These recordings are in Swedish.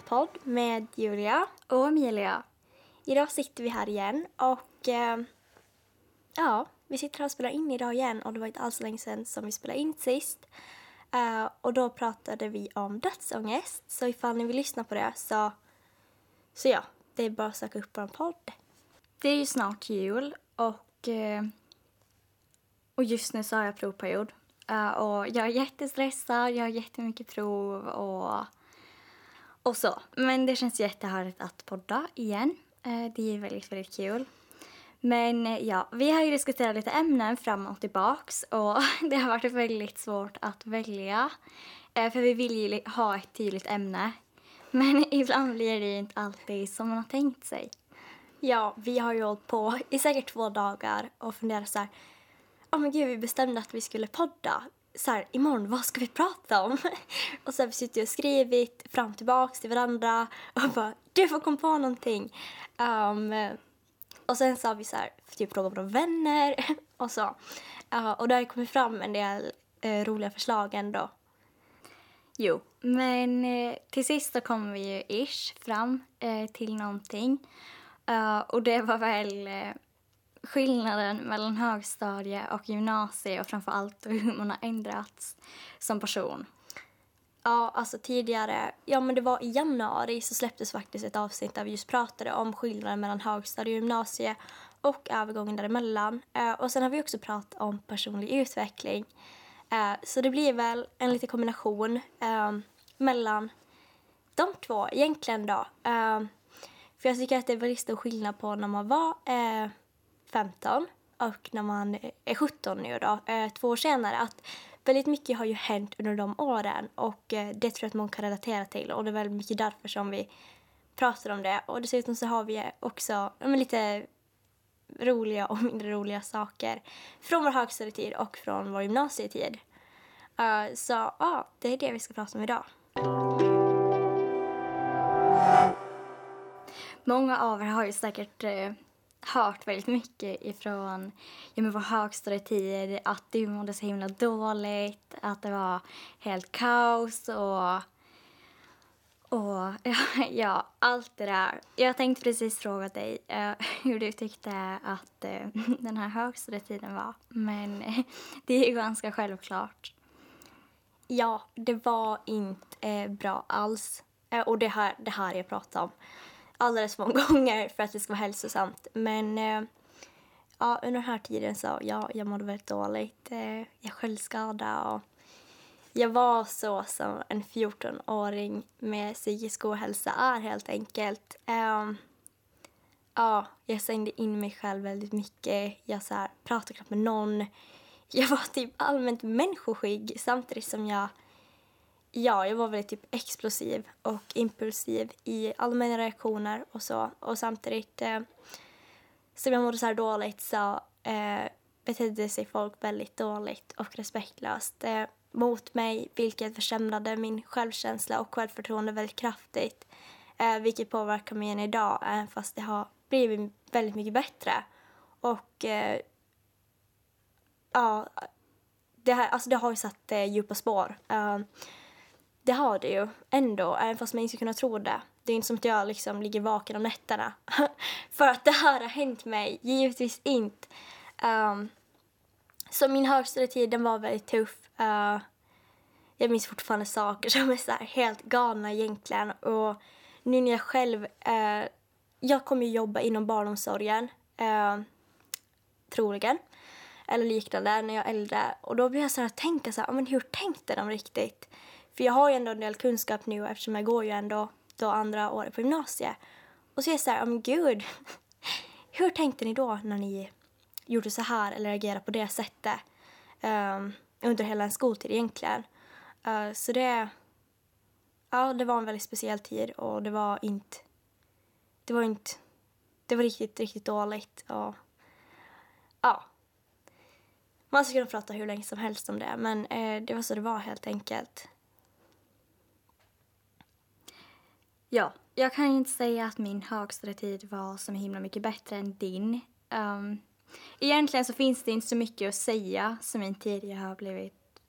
podd med Julia. Och Emilia. Idag sitter vi här igen och eh, ja, vi sitter här och spelar in idag igen och det var inte alls länge sedan som vi spelade in sist. Eh, och då pratade vi om dödsångest, så ifall ni vill lyssna på det så, så ja, det är bara att söka upp vår podd. Det är ju snart jul och, eh, och just nu så har jag provperiod. Eh, och jag är jättestressad, jag har jättemycket prov och, och så. Men det känns jättehärligt att podda igen. Eh, det är väldigt, väldigt kul. Men eh, ja, vi har ju diskuterat lite ämnen fram och tillbaks och det har varit väldigt svårt att välja. Eh, för vi vill ju ha ett tydligt ämne. Men ibland blir det inte alltid som man har tänkt sig. Ja, vi har ju hållit på i säkert två dagar och funderat så här. Ja oh, men gud, vi bestämde att vi skulle podda. Så här, imorgon, vad ska vi prata om? och så har vi suttit och skrivit fram och tillbaks till varandra och bara, du får komma på någonting. Um, och sen så har vi så här, typ frågat våra vänner och så. Uh, och det har kommit fram en del uh, roliga förslag ändå. Jo, men uh, till sist så kom vi ju ish fram eh, till någonting. Ehm, och det var väl skillnaden mellan högstadie och gymnasie och framför allt hur man har ändrats som person. Ja, alltså tidigare, ja men det var i januari så släpptes faktiskt ett avsnitt där vi just pratade om skillnaden mellan högstadie och gymnasie och övergången däremellan. Eh, och sen har vi också pratat om personlig utveckling. Eh, så det blir väl en liten kombination ehm, mellan de två egentligen då. Ehm, för jag tycker att det är väldigt stor skillnad på när man var eh, 15 och när man är 17 nu då, eh, två år senare, att väldigt mycket har ju hänt under de åren och eh, det tror jag att många kan relatera till och det är väldigt mycket därför som vi pratar om det. Och dessutom så har vi också men, lite roliga och mindre roliga saker från vår högstadietid och från vår gymnasietid. Uh, så ja, det är det vi ska prata om idag. Många av er har ju säkert hört väldigt mycket ifrån ja, men vår högstadietid att du mådde så himla dåligt, att det var helt kaos och, och ja, ja allt det där. Jag tänkte precis fråga dig uh, hur du tyckte att uh, den här högstadietiden var, men uh, det är ju ganska självklart. Ja, det var inte eh, bra alls. och det här, det här jag pratar om alldeles för många gånger för att det ska vara hälsosamt. Men eh, ja, under den här tiden så ja, jag mådde väldigt dåligt. Eh, jag självskadade och jag var så som en 14-åring med psykisk ohälsa är helt enkelt. Eh, ja, jag stängde in mig själv väldigt mycket. Jag så här, pratade knappt med någon. Jag var typ allmänt människoskygg samtidigt som jag Ja, jag var väldigt typ explosiv och impulsiv i alla mina reaktioner och så. Och samtidigt eh, som jag mådde så här dåligt så eh, betedde sig folk väldigt dåligt och respektlöst eh, mot mig vilket försämrade min självkänsla och självförtroende väldigt kraftigt. Eh, vilket påverkar mig än idag, även fast det har blivit väldigt mycket bättre. Och eh, ja, det, här, alltså det har ju satt eh, djupa spår. Eh, det har det ju ändå, även fast man inte skulle kunna tro det. Det är inte som att jag liksom ligger vaken om nätterna för att det här har hänt mig. Givetvis inte. Um, så min högstadietid den var väldigt tuff. Uh, jag minns fortfarande saker som är så helt galna egentligen. Och nu när jag själv... Uh, jag kommer ju jobba inom barnomsorgen, uh, troligen. Eller liknande när jag är äldre. Och då blir jag så här tänka så här, men hur tänkte de riktigt? För jag har ju ändå en del kunskap nu eftersom jag går ju ändå då andra året på gymnasiet. Och så är jag så här, men gud, hur tänkte ni då när ni gjorde så här eller reagerade på det sättet um, under hela en skoltid egentligen? Uh, så det, ja, det var en väldigt speciell tid och det var inte, det var inte, det var riktigt, riktigt dåligt och ja. Man skulle kunna prata hur länge som helst om det men eh, det var så det var helt enkelt. Ja, jag kan inte säga att min högstadietid var så himla mycket bättre än din. Um, egentligen så finns det inte så mycket att säga som inte tidigare har blivit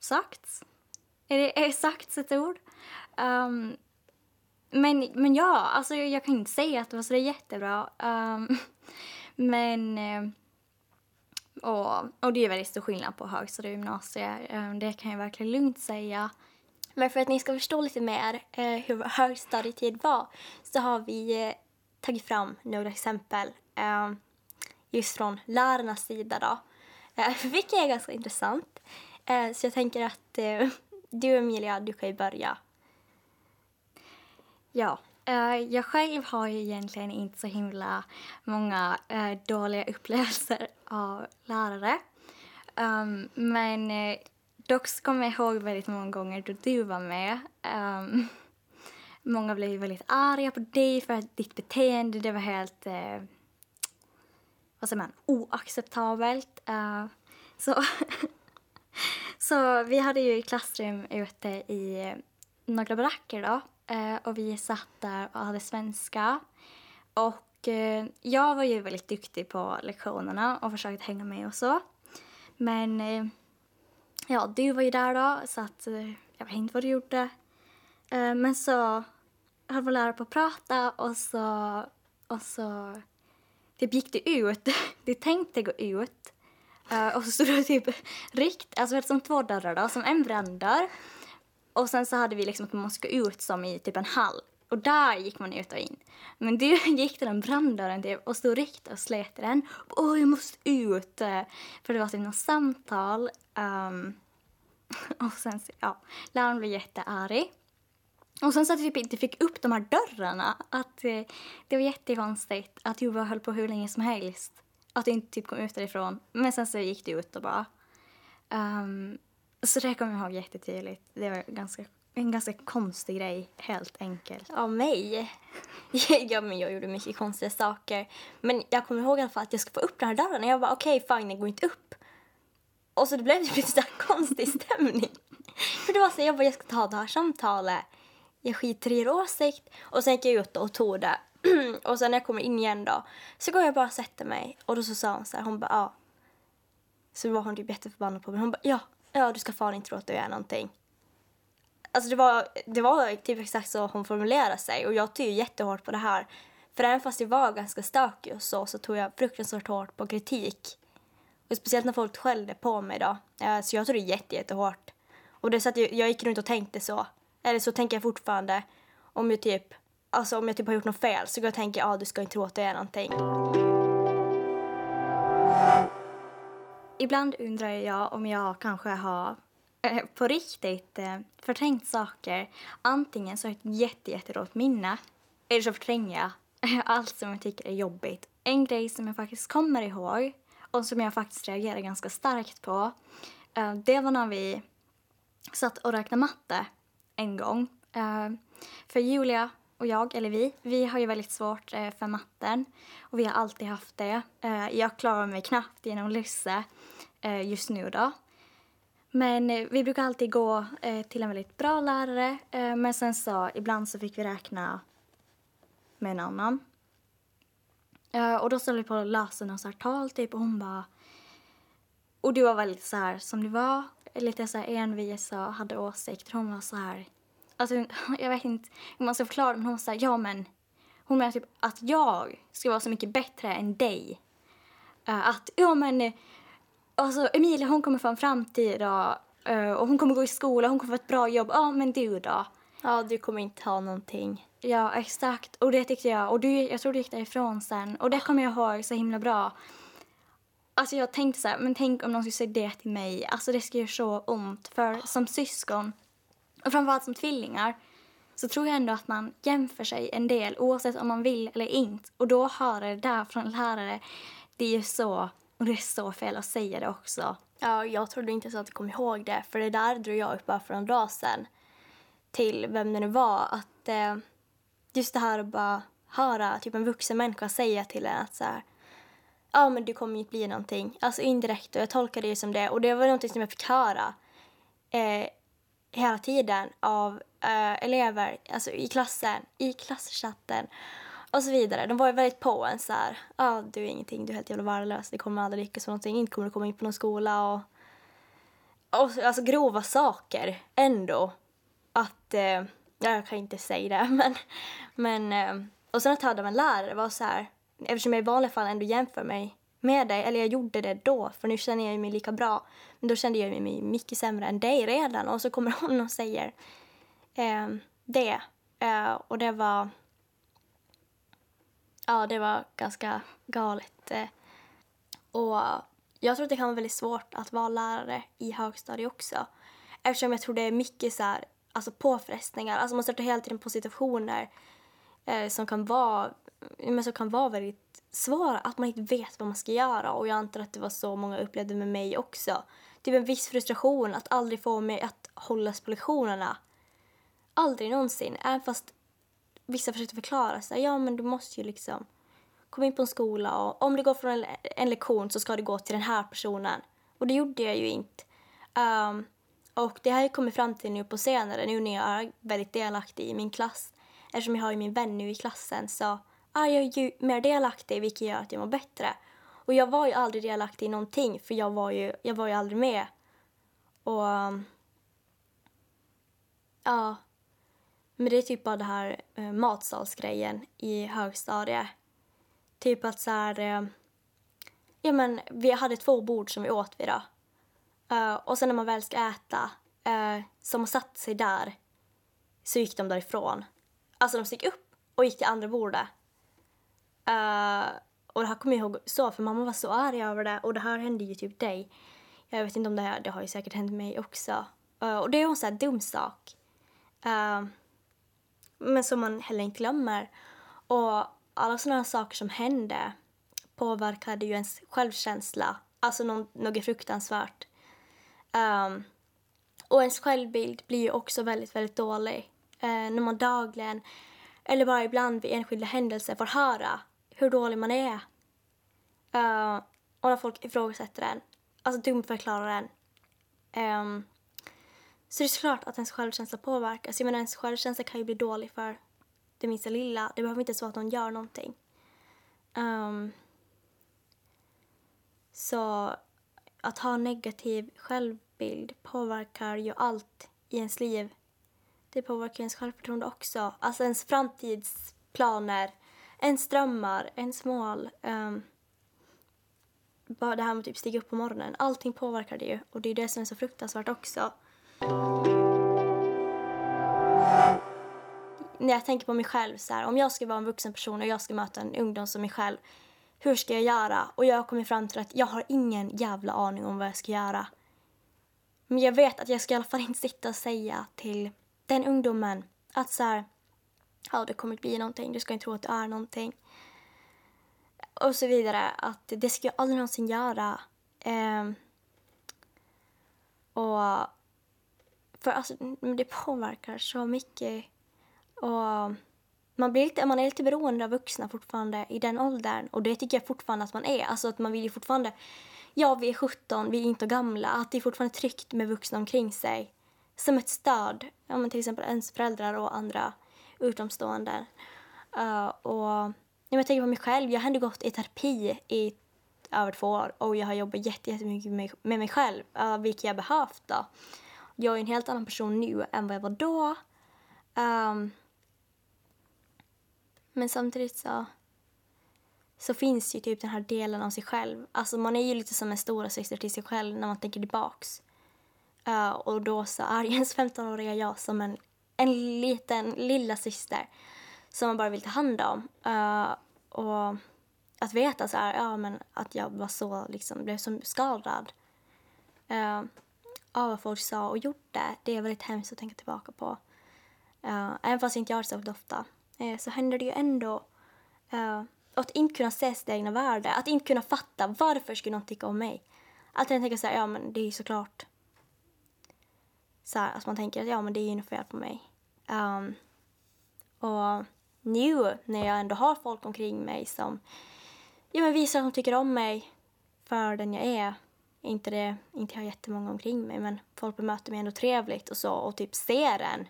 sagt. Är det exakt ett ord? Um, men, men ja, alltså jag kan inte säga att det var så jättebra. Um, men... Eh, och, och det är väldigt stor skillnad på högstadie och gymnasiet. Um, det kan jag verkligen lugnt säga. Men för att ni ska förstå lite mer eh, hur vår högstadietid var så har vi eh, tagit fram några exempel eh, just från lärarnas sida. Då. Eh, vilket är ganska intressant. Eh, så jag tänker att eh, du Emilia, du kan ju börja. Ja, eh, jag själv har ju egentligen inte så himla många eh, dåliga upplevelser av lärare. Um, men eh, dock så kommer jag ihåg väldigt många gånger då du var med. Um, många blev väldigt arga på dig för att ditt beteende det var helt eh, vad säger man, oacceptabelt. Uh, så, så vi hade ju klassrum ute i några baracker då uh, och vi satt där och hade svenska. Och uh, jag var ju väldigt duktig på lektionerna och försökte hänga med och så. Men eh, ja, du var ju där då så att eh, jag vet inte vad du gjorde. Eh, men så höll vår lärare på att prata och så, och så typ gick det ut. Det tänkte gå ut. Eh, och så stod det typ rikt, alltså som två dörrar då, som en branddörr. Och sen så hade vi liksom att man måste gå ut som i typ en hall. Och där gick man ut och in. Men du gick till den branddörren typ och stod rikt och slet i den. Åh, jag måste ut! Eh. För det var typ något samtal. Um, och sen, ja, läraren blev jättearg. Och sen så att vi typ inte fick upp de här dörrarna. Att eh, Det var jättekonstigt att Jova höll på hur länge som helst. Att det inte typ kom ut därifrån. Men sen så gick det ut och bara. Um, så det kommer jag ihåg jättetydligt. Det var ganska, en ganska konstig grej, helt enkelt. Av mig? ja, men jag gjorde mycket konstiga saker. Men jag kommer ihåg i alla fall att jag skulle få upp den här dörren. Och jag bara, okej, okay, fine, den går inte upp. Och så det blev typ lite konstig stämning. För det var så jag bara, jag ska ta det här samtalet jag skiter i er åsikt. Och sen gick jag ut och tog det. och sen när jag kommer in igen då så går jag bara och sätter mig. Och då så sa hon så här, hon bara ja. Så var hon typ jätteförbannad på mig. Hon bara ja, ja du ska fan inte tro att du är någonting. Alltså det var, det var typ exakt så hon formulerade sig och jag tog ju jättehårt på det här. För även fast jag var ganska stökig och så, så tog jag fruktansvärt hårt på kritik. Och speciellt när folk skällde på mig då. Eh, så jag tog det jätte, jättehårt. Och det är så att jag, jag gick runt och tänkte så. Eller så tänker jag fortfarande om jag typ, alltså om jag typ har gjort något fel så går jag och tänker, ja ah, du ska inte tro att det är någonting. Ibland undrar jag om jag kanske har Eh, på riktigt eh, förträngt saker. Antingen så har jag ett jättedåligt minne eller så förtränger jag allt som jag tycker är jobbigt. En grej som jag faktiskt kommer ihåg och som jag faktiskt reagerar ganska starkt på eh, det var när vi satt och räknade matte en gång. För Julia och jag, eller vi, vi har ju väldigt svårt för matten och vi har alltid haft det. Jag klarar mig knappt genom Lysse just nu då. Men eh, vi brukar alltid gå eh, till en väldigt bra lärare eh, men sen så ibland så fick vi räkna med en annan. och då ställde vi på att läsa något här tal typ och hon bara och du var väldigt så här som du var lite så här envis och hade åsikter. Hon var så här, alltså jag vet inte hur man ska förklara men hon sa ja men hon menar typ att jag ska vara så mycket bättre än dig. Att ja men alltså Emilia hon kommer få en framtid och, uh, och hon kommer gå i skola, hon kommer få ett bra jobb. Ja men du då? Ja du kommer inte ha någonting. Ja exakt och det tyckte jag och du, jag tror du gick därifrån sen och det kommer jag ihåg så himla bra. Alltså jag tänkte så här, men tänk om någon skulle säga det till mig. Alltså det skulle göra så ont. För som syskon, och framförallt som tvillingar, så tror jag ändå att man jämför sig en del oavsett om man vill eller inte. Och då höra det där från lärare, det är ju så, och det är så fel att säga det också. Ja, jag trodde inte så att du kom ihåg det, för det där drog jag upp bara för en dag sedan till vem det nu var, att eh, just det här att bara höra typ en vuxen människa säga till en att så här, ja ah, men du kommer inte bli någonting. Alltså indirekt och jag tolkade det som det och det var någonting som jag fick höra eh, hela tiden av eh, elever, alltså i klassen, i klasschatten och så vidare. De var ju väldigt på en så här, ja ah, du är ingenting, du är helt jävla värdelös, det kommer aldrig lyckas med någonting, inte kommer du komma in på någon skola och och alltså grova saker ändå. Att, eh, jag kan inte säga det, men, men eh, och sen att jag hade en lärare var så här, eftersom jag i vanliga fall ändå jämför mig med dig, eller jag gjorde det då, för nu känner jag mig lika bra, men då kände jag mig mycket sämre än dig redan och så kommer hon och säger eh, det. Eh, och det var, ja det var ganska galet. Eh. Och jag tror att det kan vara väldigt svårt att vara lärare i högstadiet också. Eftersom jag tror det är mycket så här, alltså påfrestningar. Alltså man stöter hela tiden på situationer eh, som, kan vara, men som kan vara väldigt svåra. Att man inte vet vad man ska göra. Och jag antar att det var så många upplevde med mig också. Typ en viss frustration att aldrig få mig att hållas på lektionerna. Aldrig någonsin. Även fast vissa försökte förklara sig. Ja men du måste ju liksom komma in på en skola och om du går från en, en lektion så ska du gå till den här personen. Och det gjorde jag ju inte. Um, och det har jag kommit fram till nu på senare, nu när jag är väldigt delaktig i min klass. Eftersom jag har ju min vän nu i klassen så är jag ju mer delaktig vilket gör att jag mår bättre. Och jag var ju aldrig delaktig i någonting för jag var ju, jag var ju aldrig med. Och... Um, ja. Men det är typ bara det här eh, matsalsgrejen i högstadiet. Typ att så här, eh, ja men vi hade två bord som vi åt vid då. Uh, och sen när man väl ska äta, uh, som man satt sig där, så gick de därifrån. Alltså de gick upp och gick till andra bordet. Uh, och det här kommer jag ihåg så, för mamma var så arg över det och det här hände ju typ dig. Jag vet inte om det här, det har ju säkert hänt mig också. Uh, och det är en sån här dum sak. Men som man heller inte glömmer. Och alla sådana saker som hände påverkade ju ens självkänsla, alltså någon, något fruktansvärt. Um, och ens självbild blir ju också väldigt, väldigt dålig uh, när man dagligen eller bara ibland vid enskilda händelser får höra hur dålig man är. Uh, och när folk ifrågasätter en, alltså dumförklarar en. Um, så det är klart att ens självkänsla påverkas. Jag menar, ens självkänsla kan ju bli dålig för det minsta lilla. Det behöver inte vara att någon gör någonting. Um, så att ha negativ självbild påverkar ju allt i ens liv. Det påverkar ens självförtroende också. Alltså ens framtidsplaner, ens drömmar, ens mål. Um, bara det här med att typ stiga upp på morgonen. Allting påverkar det ju. Och det är det som är så fruktansvärt också när jag tänker på mig själv, så här, om jag ska vara en vuxen person och jag ska möta en ungdom som mig själv, hur ska jag göra? Och jag har kommit fram till att jag har ingen jävla aning om vad jag ska göra. Men jag vet att jag ska i alla fall inte sitta och säga till den ungdomen att så här, ja det kommer att bli någonting, du ska inte tro att du är någonting. Och så vidare, att det ska jag aldrig någonsin göra. Eh, och för alltså, det påverkar så mycket och man, blir lite, man är lite beroende av vuxna fortfarande i den åldern. Och det tycker jag fortfarande att man är. Alltså att man vill ju fortfarande... Ja, vi är 17, vi är inte gamla. Att det är fortfarande tryggt med vuxna omkring sig. Som ett stöd. Ja, men till exempel ens föräldrar och andra utomstående. Uh, och jag tänker på mig själv. Jag har ändå gått i terapi i över två år och jag har jobbat jättemycket med, med mig själv, uh, vilket jag behövt. Då. Jag är en helt annan person nu än vad jag var då. Um, men samtidigt så, så finns ju typ den här delen av sig själv. Alltså man är ju lite som en stora syster till sig själv när man tänker tillbaks. Uh, och då så är ens 15-åriga jag som en, en liten lilla syster som man bara vill ta hand om. Uh, och att veta så här, ja men att jag var så liksom, blev så skadad uh, eh, av vad folk sa och gjorde, det är väldigt hemskt att tänka tillbaka på. Uh, även fast jag inte gör det ofta uh, så händer det ju ändå. Uh, att inte kunna se sitt egna värde, att inte kunna fatta varför skulle någon tycka om mig. Att jag tänker så här, ja men det är ju såklart så här, att man tänker att ja men det är ju något fel på mig. Um, och nu när jag ändå har folk omkring mig som ja, men visar att de tycker om mig för den jag är. Inte det, inte jag har jättemånga omkring mig men folk bemöter mig ändå trevligt och så och typ ser en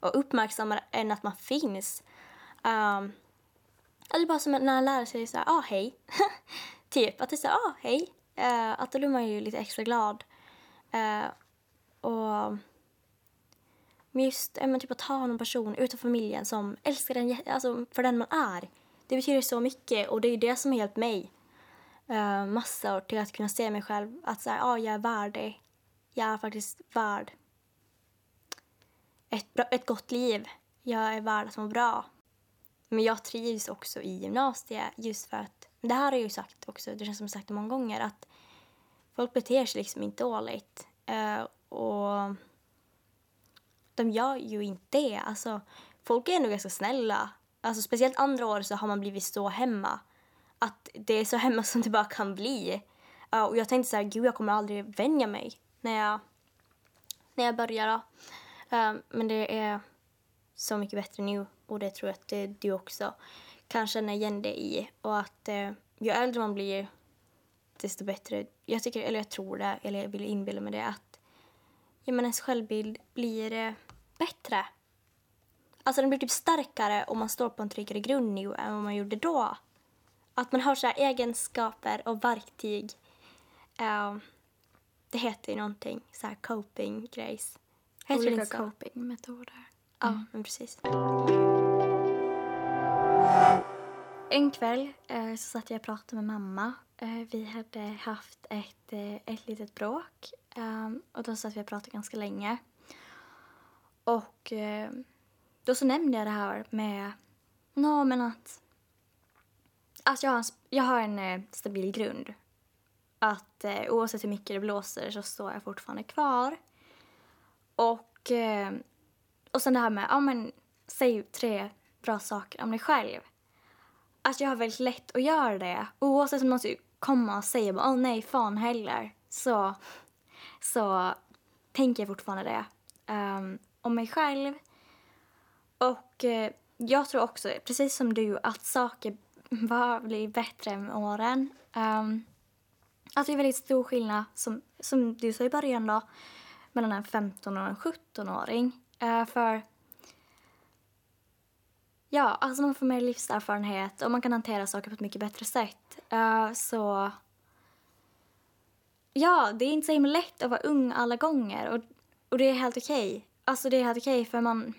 och uppmärksammar en att man finns. Um, eller bara som när en lärare säger så här, ah hej. typ, att det är så ah hej. Uh, att då blir man ju lite extra glad. Uh, och men just men typ att ha någon person utanför familjen som älskar en alltså, för den man är. Det betyder så mycket och det är det som har hjälpt mig eh, massor till att kunna se mig själv att så här, ah, jag är värd det. Jag är faktiskt värd ett, bra, ett gott liv. Jag är värd att må bra. Men jag trivs också i gymnasiet just för att, det här har jag ju sagt också, det känns som jag sagt det många gånger, att folk beter sig liksom inte dåligt. Eh, och de gör ju inte det. Alltså, folk är nog ganska snälla. Alltså, speciellt andra år så har man blivit så hemma. Att det är så hemma som det bara kan bli. Uh, och jag tänkte så här, gud jag kommer aldrig vänja mig när jag, när jag börjar. Uh, men det är så mycket bättre nu och det tror jag att det, du också kan känna igen dig i. Och att uh, ju äldre man blir desto bättre. Jag tycker, eller jag tror det, eller jag vill inbilla mig det, att ja, men ens självbild blir eh, bättre. Alltså den blir typ starkare om man står på en tryggare grund nu än vad man gjorde då. Att man har så egenskaper och verktyg. Uh, det heter ju någonting, så här coping grejs. Olika coping-metoder. Ja, mm. men precis. En kväll eh, så satt jag och pratade med mamma. Eh, vi hade haft ett, eh, ett litet bråk Um, och då satt vi och pratade ganska länge. Och uh, då så nämnde jag det här med no, men att, alltså jag har en, jag har en eh, stabil grund. Att eh, oavsett hur mycket det blåser så står jag fortfarande kvar. Och, eh, och sen det här med, ja men säg tre bra saker om dig själv. Att jag har väldigt lätt att göra det. Oavsett om någon typ skulle komma och säga åh oh, nej, fan heller. Så så tänker jag fortfarande det um, om mig själv. Och eh, jag tror också, precis som du, att saker bara blir bättre med åren. Um, att det är väldigt stor skillnad, som, som du sa i början då, mellan en 15 och en 17-åring. Uh, eh, för ja, alltså man får mer livserfarenhet och man kan hantera saker på ett mycket bättre sätt. Uh, så Ja, det är inte så himla lätt att vara ung alla gånger och, och det är helt okej. Okay. Alltså det är helt okej okay för man...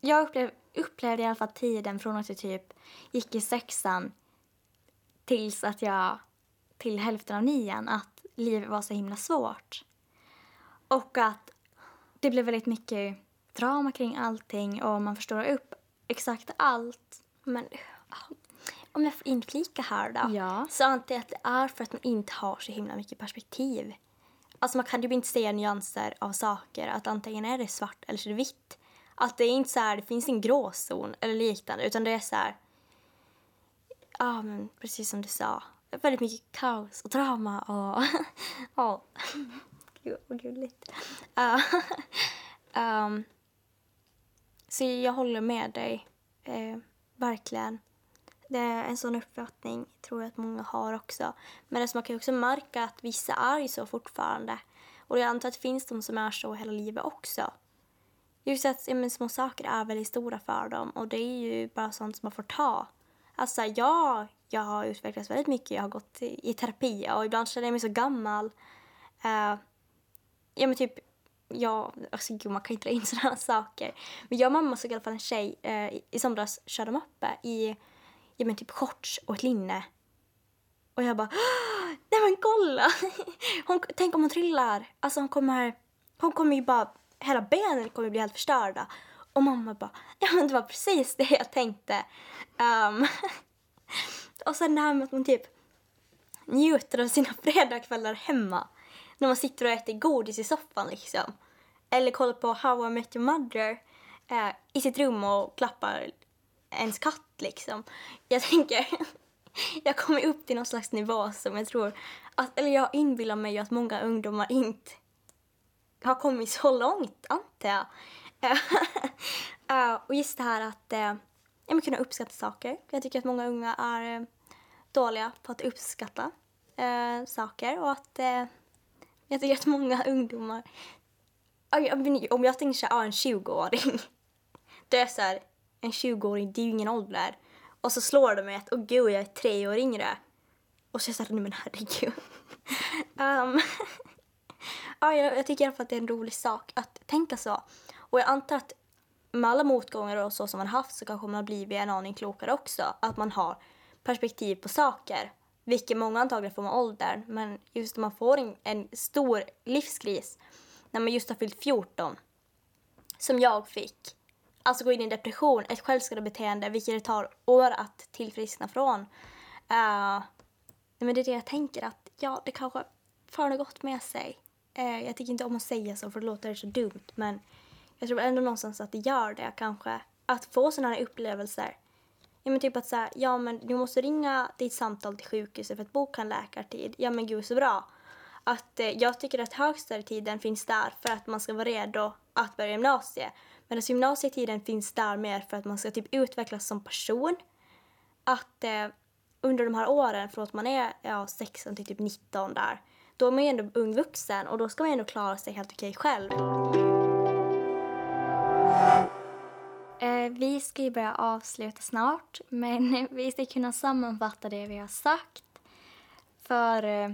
Jag upplever upplevde i alla fall tiden från att jag typ gick i sexan tills att jag, till hälften av nian, att livet var så himla svårt. Och att det blev väldigt mycket drama kring allting och man förstår upp exakt allt. Men om jag får inflika här då, ja. så antar jag att det är för att man inte har så himla mycket perspektiv. Alltså man kan ju inte se nyanser av saker, att antingen är det svart eller så är det vitt. Att det är inte så här, det finns en gråzon eller liknande, utan det är så här, ja men precis som du sa, väldigt mycket kaos och drama och, ja, gud vad gulligt. Uh, um, så jag håller med dig, eh, verkligen. Det är en sån uppfattning tror jag att många har också. Men man kan också märka att vissa är ju så fortfarande. Och jag antar att det finns de som är så hela livet också. Just att ja, men små saker är väldigt stora för dem och det är ju bara sånt som man får ta. Alltså ja, jag har utvecklats väldigt mycket, jag har gått i, i terapi och ibland känner jag mig så gammal. Uh, ja men typ, ja, alltså gud man kan inte dra in sådana saker. Men jag och mamma såg i alla fall en tjej uh, i, i somras körde uppe i ja, men typ shorts och ett linne. Och jag bara, nej men kolla! Hon, tänk om hon trillar. Alltså hon kommer, hon kommer ju bara, hela benen kommer bli helt förstörda. Och mamma bara, ja men det var precis det jag tänkte. Um, och sen det här med att man typ njuter av sina fredagskvällar hemma. När man sitter och äter godis i soffan liksom. Eller kollar på How I Met Your Mother eh, i sitt rum och klappar ens katt liksom. Jag tänker, jag kommer upp till någon slags nivå som jag tror, att, eller jag inbillar mig att många ungdomar inte har kommit så långt, antar jag. uh, och just det här att eh, uh, ja, kunna uppskatta saker. Jag tycker att många unga är uh, dåliga på att uppskatta uh, saker och att uh, jag tycker att många ungdomar, om jag tänker såhär, ah, en 20-åring, Då är så här, en 20-åring, det är ju ingen ålder. Och så slår det mig att, åh oh, gud, jag är tre år yngre. Och så är jag såhär, nej men herregud. um, ja, jag, jag tycker i alla fall att det är en rolig sak att tänka så. Och jag antar att med alla motgångar och så som man haft så kanske man har blivit en aning klokare också. Att man har perspektiv på saker. Vilket många antagligen får med åldern. Men just när man får en, en stor livskris när man just har fyllt 14 som jag fick. Alltså gå in i en depression, ett självskadebeteende vilket det tar år att tillfriskna från. Uh, men det är det jag tänker att ja, det kanske för något gott med sig. Eh, jag tycker inte om att säga så för det låter så dumt men jag tror ändå någonstans att det gör det kanske. Att få sådana här upplevelser. Ja men typ att säga, ja men du måste ringa ditt samtal till sjukhuset för att boka en läkartid. Ja men gud så bra. Att eh, jag tycker att högstadietiden finns där för att man ska vara redo att börja gymnasiet. Medan gymnasietiden finns där mer för att man ska typ utvecklas som person. Att eh, under de här åren, från att man är ja, 16 till typ 19 där, då är man ju ändå ung vuxen och då ska man ändå klara sig helt okej själv. Eh, vi ska ju börja avsluta snart, men vi ska kunna sammanfatta det vi har sagt. För eh,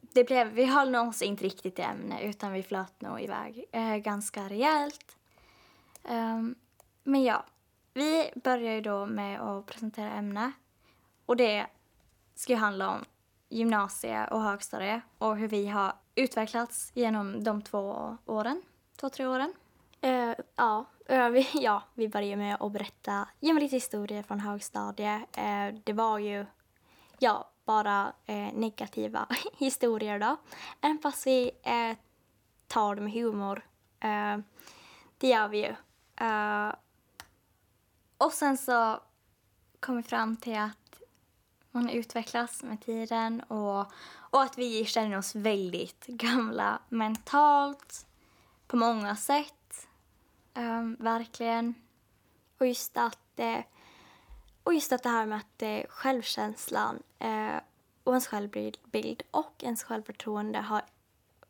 det blev, vi höll nog oss inte riktigt i ämne, utan vi flöt nog iväg eh, ganska rejält. Um, men ja, vi börjar ju då med att presentera ämne. Och det ska ju handla om gymnasie och högstadie och hur vi har utvecklats genom de två åren, två, tre åren. Uh, ja, uh, vi, ja, vi började med att berätta ge lite historier från högstadiet. Uh, eh, det var ju, ja, bara negativa historier då. Även fast vi tar det med humor. det gör vi ju. och sen så kom vi fram till att man utvecklas med tiden och, och att vi känner oss väldigt gamla mentalt på många sätt Um, verkligen. Och just att, eh, och just att det här med att eh, självkänslan eh, och ens självbild och ens självförtroende har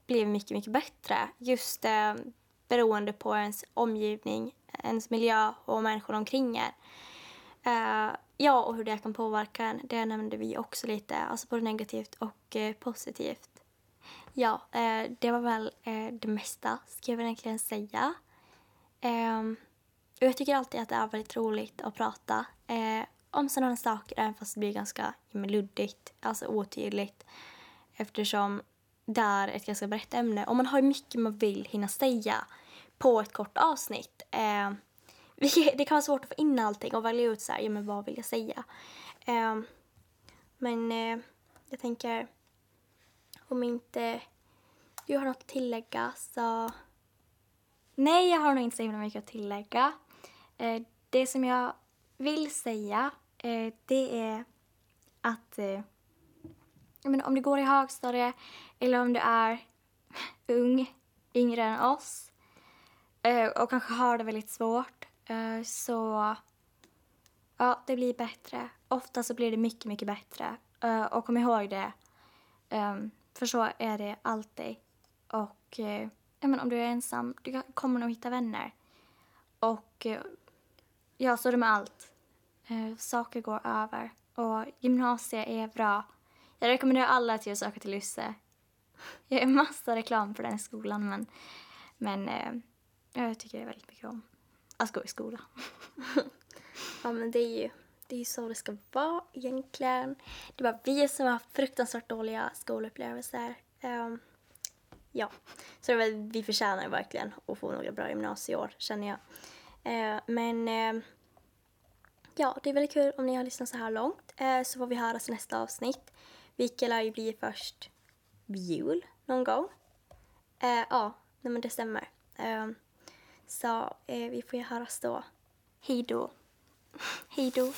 blivit mycket, mycket bättre. Just eh, beroende på ens omgivning, ens miljö och människor omkring er. Eh, Ja, och hur det kan påverka en, det nämnde vi också lite, alltså både negativt och eh, positivt. Ja, eh, det var väl eh, det mesta, ska jag väl egentligen säga. Ehm, och jag tycker alltid att det är väldigt roligt att prata eh, om sådana saker även fast det blir ganska ja, luddigt, alltså otydligt eftersom det är ett ganska brett ämne och man har mycket man vill hinna säga på ett kort avsnitt. Ehm, Det kan vara svårt att få in allting och välja ut så här, ja men vad vill jag säga? Eh, men eh, jag tänker om inte du har något att tillägga så Nej, jag har nog inte så himla mycket att tillägga. Eh, det som jag vill säga, eh, det är att eh, men om du går i högstadiet eller om du är ung, yngre än oss eh, och kanske har det väldigt svårt, Eh, så ja, det blir bättre. Ofta så blir det mycket, mycket bättre. Eh, och kom ihåg det, ehm, för så är det alltid. Och eh, ja, men om du är ensam, du kommer nog hitta vänner. Och ja, så är det med allt. Saker går över. Och gymnasiet är bra. Jag rekommenderar alla till att söka till Lysse. Jag gör massa reklam för den skolan men, men jag tycker det är väldigt mycket om att gå i skola. ja men det är ju det är så det ska vara egentligen. Det var vi som har fruktansvärt dåliga skolupplevelser. Um, ja, så det var, vi förtjänar verkligen att få några bra gymnasieår känner jag. Uh, men uh, ja, det är väldigt kul om ni har lyssnat så här långt. Uh, så får vi höras i nästa avsnitt. Vilket lär ju bli först vid jul någon gång. Ja, nej men det stämmer. Så eh, vi får ju höras då. Hej då. Hej då.